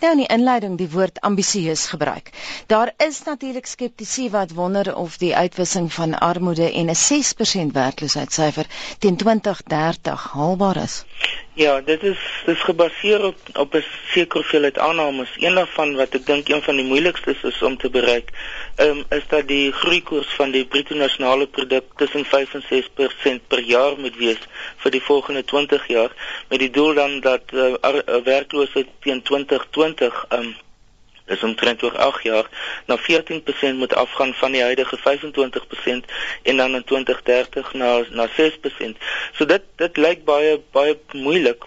nou in die inleiding die woord ambisieus gebruik. Daar is natuurlik skeptici wat wonder of die uitwissing van armoede en 'n 6% werkloosheidssyfer teen 2030 haalbaar is. Ja, dit is dis gebaseer op op 'n sekere hoeveelheid aannames. Een daarvan wat ek dink een van die moeilikstes is om te bereik, um, is dat die groeikoers van die bruto nasionale produk tussen 5 en 6% per jaar moet wees vir die volgende 20 jaar met die doel dan dat uh, werkloosheid teen 2020 um, is omtrent oor 8 jaar na 14% moet afgaan van die huidige 25% en dan in 2030 na na 6%. So dit dit lyk baie baie moeilik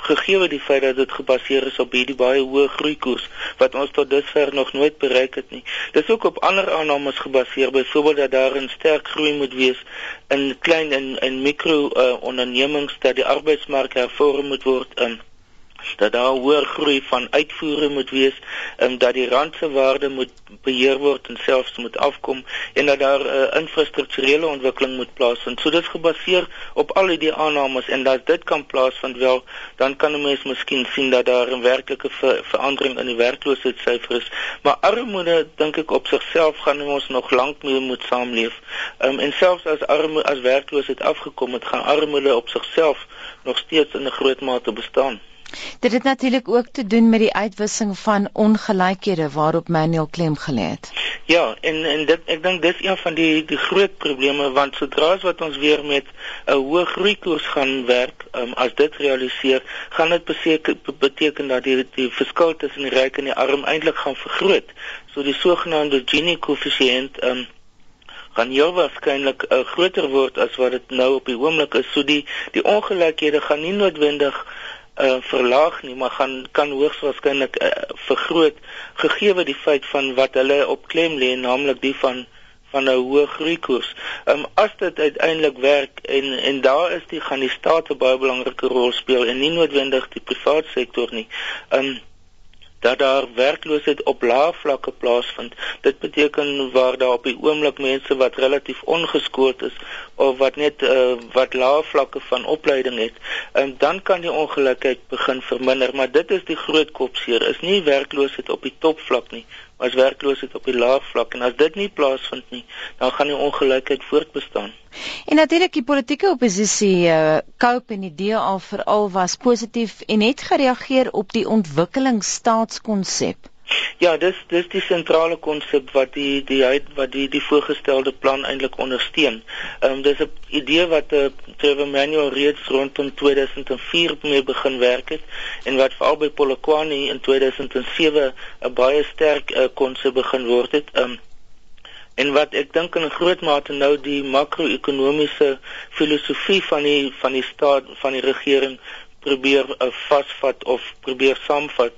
gegee die feit dat dit gebaseer is op hierdie baie hoë groeikoers wat ons tot dusver nog nooit bereik het nie. Dis ook op ander aannames gebaseer, byvoorbeeld dat daar 'n sterk groei moet wees in klein en en mikro uh, ondernemings dat die arbeidsmark hervorm moet word in dat daar hoër groei van uitvoere moet wees en dat die rand se waarde moet beheer word en selfs moet afkom en dat daar 'n uh, infrastrukturele ontwikkeling moet plaasvind. So dit is gebaseer op al die aannames en dat dit kan plaasvind wel, dan kan 'n mens miskien sien dat daar 'n werklike ver verandering in die werkloosheidssyfer is. Maar armoede dink ek op sigself gaan ons nog lank mee moet saamleef. Um, en selfs as armoede as werkloosheid afgekom het, gaan armoede op sigself nog steeds in 'n groot mate bestaan. Dit het natuurlik ook te doen met die uitwissing van ongelykhede waarop Manuel klem gelê het. Ja, en en dit ek dink dis een van die die groot probleme want sodra as wat ons weer met 'n hoë groeikoers gaan werk, um, as dit realiseer, gaan dit beteken beteken dat die die verskil tussen die ryk en die arm eintlik gaan vergroot. So die sogenaamde Gini koëffisiënt um, gaan heel waarskynlik uh, groter word as wat dit nou op die oomblik is. So die die ongelykhede gaan nie noodwendig uh, verlaag nie, maar gaan kan hoogs waarskynlik uh, vergroot gegee die feit van wat hulle op klem lê, naamlik die van van 'n hoë groeikoers. Ehm um, as dit uiteindelik werk en en daar is die gaan die staat 'n baie belangrike rol speel en nie noodwendig die private sektor nie. Ehm um, dat daar werkloosheid op lae vlakke plaasvind. Dit beteken waar daar op die oomblik mense wat relatief ongeskoold is of wat net uh, wat lae vlakke van opleiding het, um, dan kan die ongelukheid begin verminder, maar dit is die groot kopseer. Is nie werkloosheid op die topvlak nie, as werkloosheid op die laag vlak en as dit nie plaasvind nie, dan gaan die ongelykheid voortbestaan. En natuurlik die politieke oppositie uh, koop en die DA veral was positief en het gereageer op die ontwikkelingsstaatskonsep. Ja, dis dis die sentrale konsep wat die die wat die die voorgestelde plan eintlik ondersteun. Ehm um, dis 'n idee wat uh, Trevor Manuel reeds rondom 2004 mee begin werk het en wat veral by Polokwane in 2007 'n baie sterk uh, konsep begin word het. Ehm um, en wat ek dink in groot mate nou die makro-ekonomiese filosofie van die van die staat van die regering probeer uh, vasvat of probeer saamvat.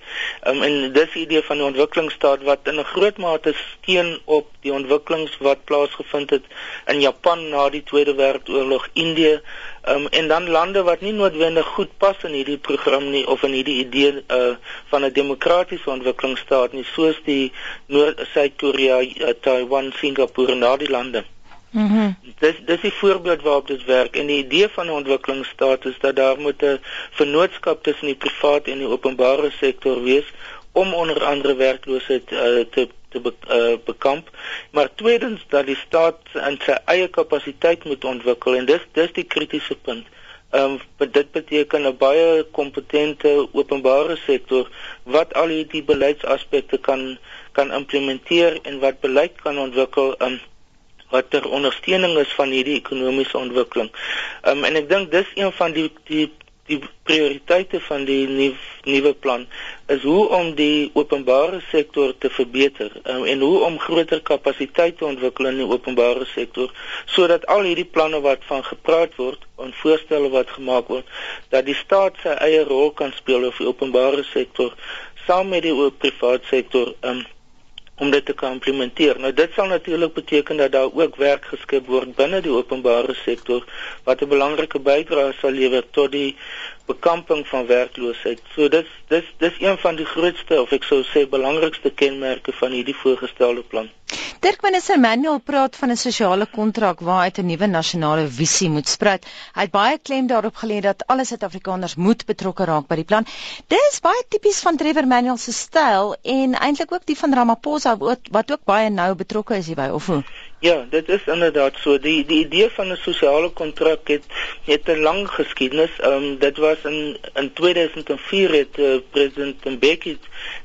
Um, en dis die idee van die ontwikkelingsstaat wat in 'n groot mate steun op die ontwikkelings wat plaasgevind het in Japan na die Tweede Wêreldoorlog, Indië, um, en dan lande wat nie noodwendig goed pas in hierdie program nie of in hierdie idee uh, van 'n demokratiese ontwikkelingsstaat nie, soos die Noord-Suid-Korea, uh, Taiwan, Singapore en daardie lande. Mm dis dis die voorbeeld waarop dit werk. En die idee van 'n ontwikkelingsstaat is dat daar moet 'n vennootskap tussen die private en die openbare sektor wees om onder andere werkloosheid uh, te te be, uh, bekamp. Maar tweedens dat die staat in sy eie kapasiteit moet ontwikkel. En dis dis die kritiese punt. Ehm um, dit beteken 'n baie kompetente openbare sektor wat al hierdie beleidsaspekte kan kan implementeer en wat beleid kan ontwikkel in um, wat ter ondersteuning is van hierdie ekonomiese ontwikkeling. Um, en ek dink dis een van die die die prioriteite van die nuwe plan is hoe om die openbare sektor te verbeter um, en hoe om groter kapasiteit te ontwikkel in die openbare sektor sodat al hierdie planne wat van gepraat word en voorstelle wat gemaak word dat die staat sy eie rol kan speel of die openbare sektor saam met die private sektor um, om dit te kan implementeer. Nou dit sal natuurlik beteken dat daar ook werk geskep word binne die openbare sektor wat 'n belangrike bydrae sal lewer tot die bekamping van werkloosheid. So dis dis dis een van die grootste of ek sou sê belangrikste kenmerke van hierdie voorgestelde plan. Dirk minister Manuel praat van 'n sosiale kontrak waaruit 'n nuwe nasionale visie moet spruit. Hy het baie klem daarop gelê dat alle Suid-Afrikaners moet betrokke raak by die plan. Dis baie tipies van Trevor Manuel se styl en eintlik ook die van Ramaphosa wat ook baie nou betrokke is hierby of hoe? Ja, dit is inderdaad so. Die die idee van 'n sosiale kontrak het het 'n lang geskiedenis. Ehm um, dit was in in 2004 het uh, president Mbeki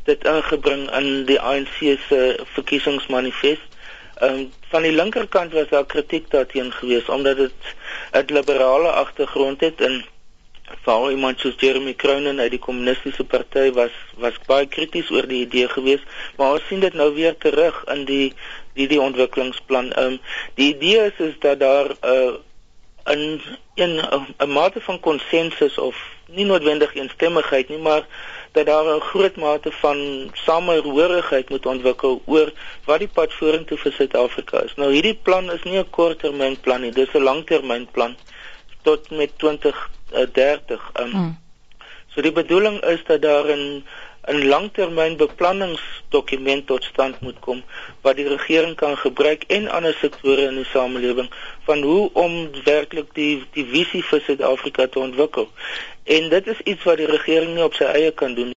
dit ingebring in die ANC se verkiesingsmanifest. Ehm um, van die linkerkant was daar kritiek daarteen geweest omdat dit 'n liberale agtergrond het en veral iemand soos Jeremy Cronin uit die kommunistiese party was was baie krities oor die idee geweest, maar ons sien dit nou weer terug in die die die ontwikkelingsplan. Ehm um, die idee is is dat daar 'n uh, in 'n 'n mate van konsensus of nie noodwendig eensstemmigheid nie, maar dat daar 'n groot mate van samehorigheid moet ontwikkel oor wat die pad vorentoe vir Suid-Afrika is. Nou hierdie plan is nie 'n korttermynplan nie, dis 'n langtermynplan tot met 2030. Um, hmm. So die bedoeling is dat daar 'n 'n langtermynbeplanningsdokument tot stand moet kom wat die regering kan gebruik en ander sektore in die samelewing van hoe om werklik die die visie vir Suid-Afrika te ontwikkel. En dit is iets wat die regering nie op sy eie kan doen